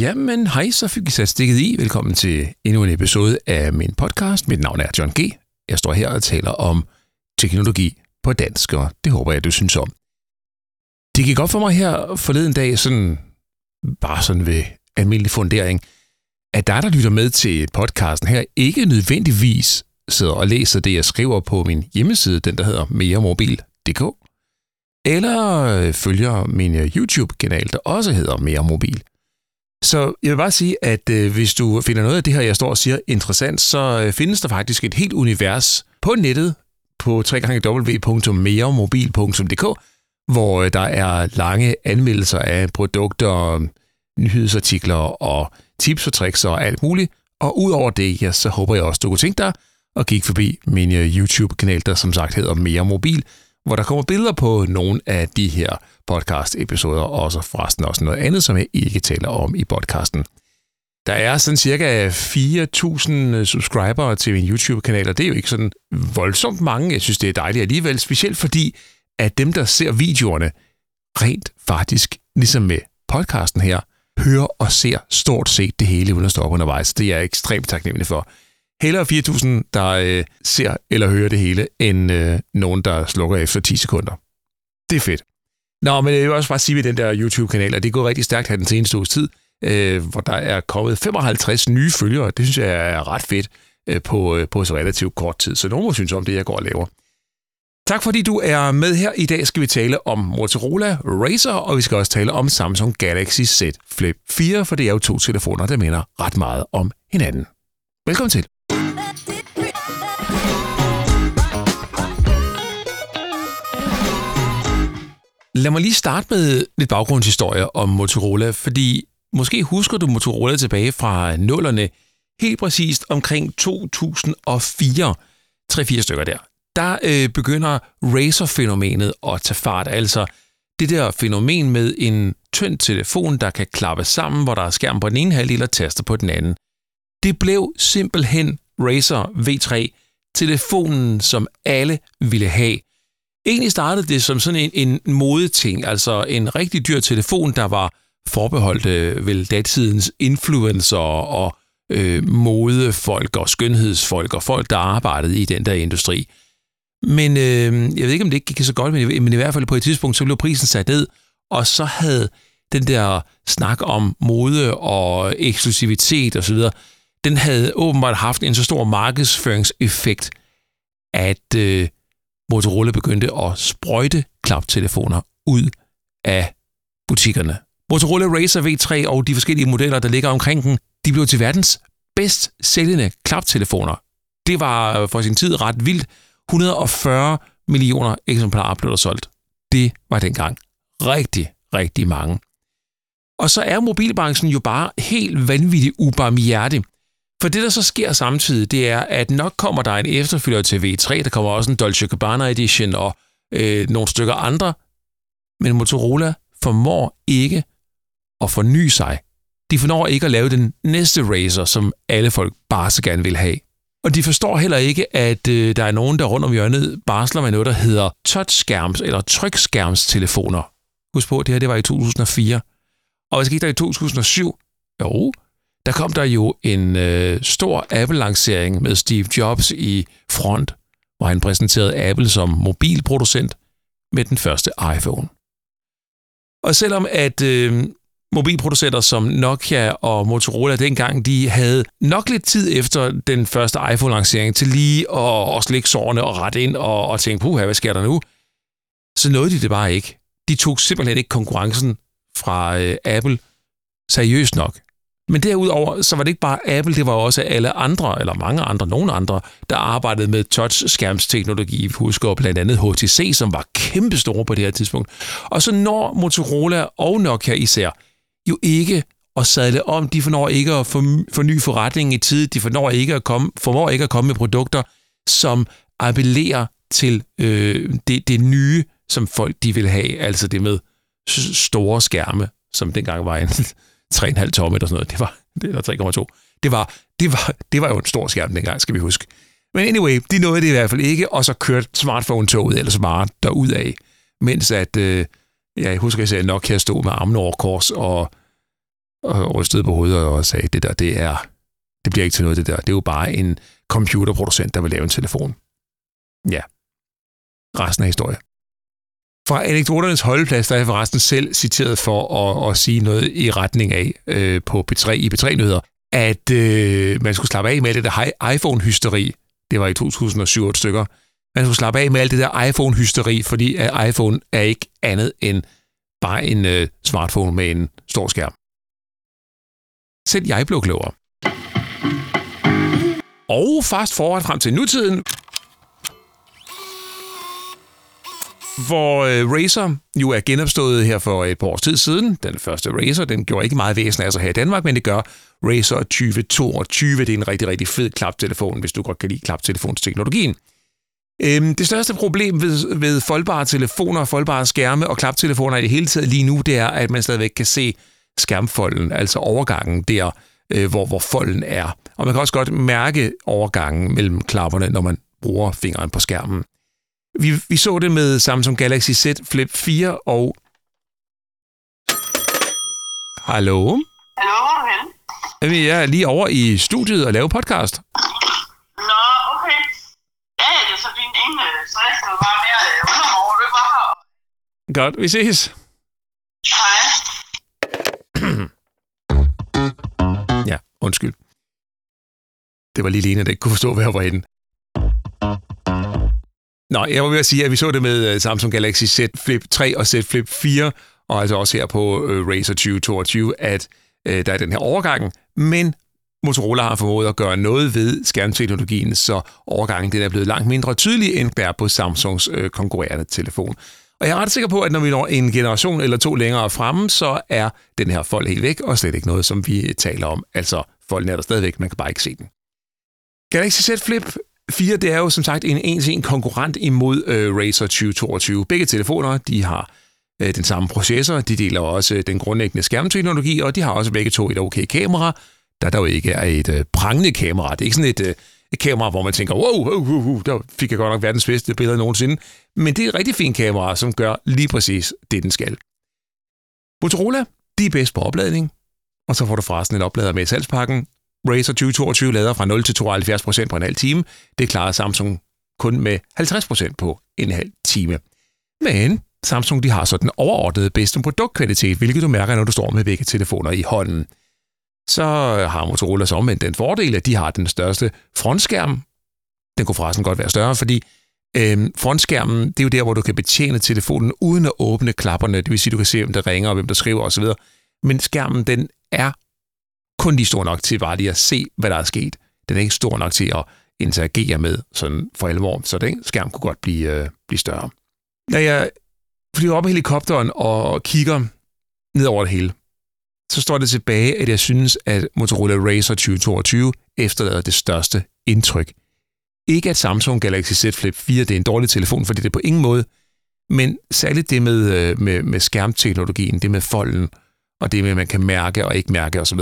Jamen, hej, så fik I sat stikket i. Velkommen til endnu en episode af min podcast. Mit navn er John G. Jeg står her og taler om teknologi på dansk, og det håber jeg, du synes om. Det gik op for mig her forleden dag, sådan, bare sådan ved almindelig fundering, at der, der lytter med til podcasten her, ikke nødvendigvis sidder og læser det, jeg skriver på min hjemmeside, den der hedder meremobil.dk, eller følger min YouTube-kanal, der også hedder Mere Mobil. Så jeg vil bare sige, at øh, hvis du finder noget af det her, jeg står og siger, interessant, så øh, findes der faktisk et helt univers på nettet på www.meremobil.dk, hvor øh, der er lange anmeldelser af produkter, nyhedsartikler og tips og tricks og alt muligt. Og udover det, ja, så håber jeg også, du kunne tænke dig at kigge forbi min øh, YouTube-kanal, der som sagt hedder Mere Mobil, hvor der kommer billeder på nogle af de her podcast-episoder, og så forresten også noget andet, som jeg ikke taler om i podcasten. Der er sådan cirka 4.000 subscribere til min YouTube-kanal, og det er jo ikke sådan voldsomt mange. Jeg synes, det er dejligt alligevel, specielt fordi, at dem, der ser videoerne, rent faktisk, ligesom med podcasten her, hører og ser stort set det hele uden at stoppe undervejs. Det er jeg ekstremt taknemmelig for. Hellere 4.000, der øh, ser eller hører det hele, end øh, nogen, der slukker efter 10 sekunder. Det er fedt. Nå, men jeg vil også bare sige ved den der YouTube-kanal, at det går rigtig stærkt her den seneste uges tid, øh, hvor der er kommet 55 nye følgere. Det synes jeg er ret fedt øh, på, øh, på så relativt kort tid. Så nogen må synes om det, jeg går og laver. Tak fordi du er med her. I dag skal vi tale om Motorola Razer, og vi skal også tale om Samsung Galaxy Z Flip 4, for det er jo to telefoner, der minder ret meget om hinanden. Velkommen til. Lad mig lige starte med lidt baggrundshistorie om Motorola, fordi måske husker du Motorola tilbage fra nullerne, helt præcist omkring 2004, 3-4 stykker der. Der øh, begynder Razer-fænomenet at tage fart, altså det der fænomen med en tynd telefon, der kan klappe sammen, hvor der er skærm på den ene halvdel og taster på den anden. Det blev simpelthen Razer V3, telefonen, som alle ville have. Egentlig startede det som sådan en, en modeting, altså en rigtig dyr telefon, der var forbeholdt øh, vel datidens influencer og øh, modefolk og skønhedsfolk og folk, der arbejdede i den der industri. Men øh, jeg ved ikke, om det ikke gik så godt, men, men i hvert fald på et tidspunkt, så blev prisen sat ned, og så havde den der snak om mode og eksklusivitet osv., den havde åbenbart haft en så stor markedsføringseffekt, at øh, Motorola begyndte at sprøjte klaptelefoner ud af butikkerne. Motorola Razr V3 og de forskellige modeller, der ligger omkring den, de blev til verdens bedst sælgende klaptelefoner. Det var øh, for sin tid ret vildt. 140 millioner eksemplarer blev der solgt. Det var dengang rigtig, rigtig mange. Og så er mobilbranchen jo bare helt vanvittigt ubarmhjertig. For det, der så sker samtidig, det er, at nok kommer der en efterfølger til V3, der kommer også en Dolce Gabbana Edition og øh, nogle stykker andre, men Motorola formår ikke at forny sig. De formår ikke at lave den næste Razer, som alle folk bare så gerne vil have. Og de forstår heller ikke, at øh, der er nogen, der rundt om hjørnet barsler med noget, der hedder touchskærms- eller trykskærmstelefoner. Husk på, det her det var i 2004. Og hvad skete der i 2007? Jo, der kom der jo en øh, stor Apple-lancering med Steve Jobs i front, hvor han præsenterede Apple som mobilproducent med den første iPhone. Og selvom at øh, mobilproducenter som Nokia og Motorola dengang, de havde nok lidt tid efter den første iPhone-lancering til lige at, at slikke sårene og rette ind og, og tænke, puha, hvad sker der nu? Så nåede de det bare ikke. De tog simpelthen ikke konkurrencen fra øh, Apple seriøst nok. Men derudover, så var det ikke bare Apple, det var også alle andre, eller mange andre, nogle andre, der arbejdede med touchskærmsteknologi. Vi husker blandt andet HTC, som var kæmpestore på det her tidspunkt. Og så når Motorola og Nokia især jo ikke at sadle om, de fornår ikke at forny forretningen i tid, de fornår ikke at komme, formår ikke at komme med produkter, som appellerer til øh, det, det nye, som folk de vil have, altså det med store skærme, som dengang var en 3,5 tomme eller sådan noget. Det var, det var 3,2. Det var, det, var, det var jo en stor skærm dengang, skal vi huske. Men anyway, de nåede det i hvert fald ikke, og så kørte smartphone-toget ellers bare derud af, mens at, øh, ja, jeg husker, at jeg her stod med armene over kors og og rystede på hovedet og sagde, det der, det er, det bliver ikke til noget, det der. Det er jo bare en computerproducent, der vil lave en telefon. Ja. Resten af historien. Fra anekdoternes holdeplads, der er jeg forresten selv citeret for at, at sige noget i retning af øh, på B3, i B3-nyheder, at øh, man skulle slappe af med det der iPhone-hysteri. Det var i 2007 stykker. Man skulle slappe af med alt det der iPhone-hysteri, fordi at iPhone er ikke andet end bare en øh, smartphone med en stor skærm. Selv jeg blev klogere. Og fast forward frem til nutiden, hvor øh, Razer jo er genopstået her for et par års tid siden. Den første Razer, den gjorde ikke meget væsen af sig her i Danmark, men det gør Razer 2022. Det er en rigtig, rigtig fed klaptelefon, hvis du godt kan lide klaptelefonsteknologien. Øhm, det største problem ved, ved foldbare telefoner, foldbare skærme og klaptelefoner i det hele taget lige nu, det er, at man stadigvæk kan se skærmfolden, altså overgangen der, øh, hvor, hvor folden er. Og man kan også godt mærke overgangen mellem klapperne, når man bruger fingeren på skærmen. Vi, vi så det med Samsung Galaxy Z Flip 4 og... Hallo? Hallo, hvor Jeg er lige over i studiet og laver podcast. Nå, okay. Ja, det er så fint. Ingen øh, stress. Det var bare mere øh, undermor, du var her. Godt, vi ses. Hej. ja, undskyld. Det var lige Lena, der ikke kunne forstå, hvad jeg var henne. Nå, jeg var ved at sige, at vi så det med øh, Samsung Galaxy Z Flip 3 og Z Flip 4, og altså også her på øh, Razer 2022, at øh, der er den her overgang, men Motorola har formået at gøre noget ved skærmteknologien, så overgangen den er blevet langt mindre tydelig, end der på Samsungs øh, konkurrerende telefon. Og jeg er ret sikker på, at når vi når en generation eller to længere fremme, så er den her fold helt væk, og slet ikke noget, som vi taler om. Altså, folden er der stadigvæk, man kan bare ikke se den. Galaxy Z Flip 4, det er jo som sagt en en-til-en konkurrent imod øh, Razer 2022. Begge telefoner, de har øh, den samme processor, de deler også øh, den grundlæggende skærmteknologi, og de har også begge to et okay kamera, der dog ikke er et øh, prangende kamera. Det er ikke sådan et, øh, et kamera, hvor man tænker, wow, wow, wow, wow, der fik jeg godt nok verdens bedste billede nogensinde. Men det er et rigtig fint kamera, som gør lige præcis det, den skal. Motorola, de er bedst på opladning, og så får du forresten en oplader med i salgspakken. Razer 2022 lader fra 0 til 72 procent på en halv time. Det klarer Samsung kun med 50 procent på en halv time. Men Samsung de har så den overordnede bedste produktkvalitet, hvilket du mærker, når du står med begge telefoner i hånden. Så har Motorola så omvendt den fordel, at de har den største frontskærm. Den kunne forresten godt være større, fordi øh, frontskærmen, det er jo der, hvor du kan betjene telefonen uden at åbne klapperne. Det vil sige, du kan se, hvem der ringer og hvem der skriver osv. Men skærmen, den er kun lige stor nok til bare lige at se, hvad der er sket. Den er ikke stor nok til at interagere med sådan for alvor, så den skærm kunne godt blive, øh, blive større. Når jeg flyver op i helikopteren og kigger ned over det hele, så står det tilbage, at jeg synes, at Motorola Razr 2022 efterlader det største indtryk. Ikke at Samsung Galaxy Z Flip 4 det er en dårlig telefon, fordi det er på ingen måde, men særligt det med, øh, med, med skærmteknologien, det med folden, og det med, at man kan mærke og ikke mærke osv.,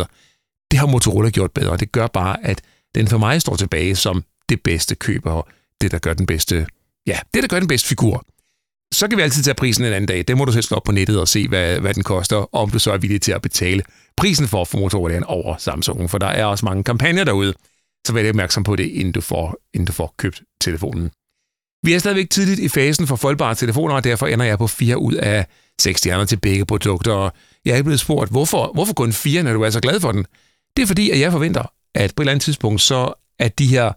det har Motorola gjort bedre. Det gør bare, at den for mig står tilbage som det bedste køb, og det, der gør den bedste, ja, det, der gør den bedste figur. Så kan vi altid tage prisen en anden dag. Det må du selv slå op på nettet og se, hvad, hvad den koster, og om du så er villig til at betale prisen for at få Motorola over Samsung. For der er også mange kampagner derude, så vær opmærksom på det, inden du får, inden du får købt telefonen. Vi er stadigvæk tidligt i fasen for foldbare telefoner, og derfor ender jeg på 4 ud af 6 stjerner til begge produkter. Og jeg er blevet spurgt, hvorfor, hvorfor kun 4, når du er så glad for den? Det er fordi, at jeg forventer, at på et eller andet tidspunkt, så er de her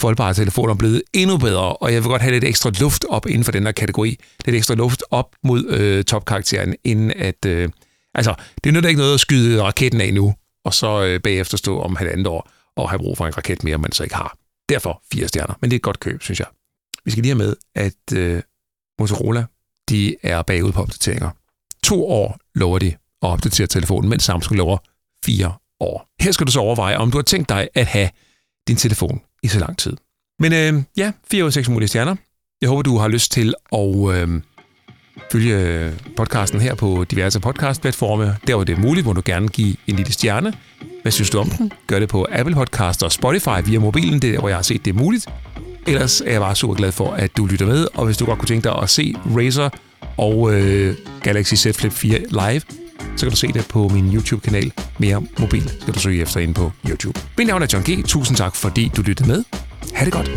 foldbare telefoner blevet endnu bedre, og jeg vil godt have lidt ekstra luft op inden for den her kategori. Lidt ekstra luft op mod øh, topkarakteren, inden at... Øh, altså, det er nødt ikke noget at skyde raketten af nu, og så øh, bagefter stå om halvandet år og have brug for en raket mere, man så ikke har. Derfor fire stjerner, men det er et godt køb, synes jeg. Vi skal lige have med, at øh, Motorola, de er bagud på opdateringer. To år lover de at opdatere telefonen, mens Samsung lover fire år. Her skal du så overveje, om du har tænkt dig at have din telefon i så lang tid. Men øh, ja, 4 ud af 6 mulige stjerner. Jeg håber, du har lyst til at øh, følge øh, podcasten her på diverse podcastplatforme. Der hvor det er muligt, hvor du gerne give en lille stjerne. Hvad synes du om den? Gør det på Apple Podcast og Spotify via mobilen, det er der, hvor jeg har set, det er muligt. Ellers er jeg bare super glad for, at du lytter med, og hvis du godt kunne tænke dig at se Razer og øh, Galaxy Z Flip 4 live, så kan du se det på min YouTube-kanal. Mere mobil skal du søge efter ind på YouTube. Mit navn er John G. Tusind tak, fordi du lyttede med. Ha' det godt.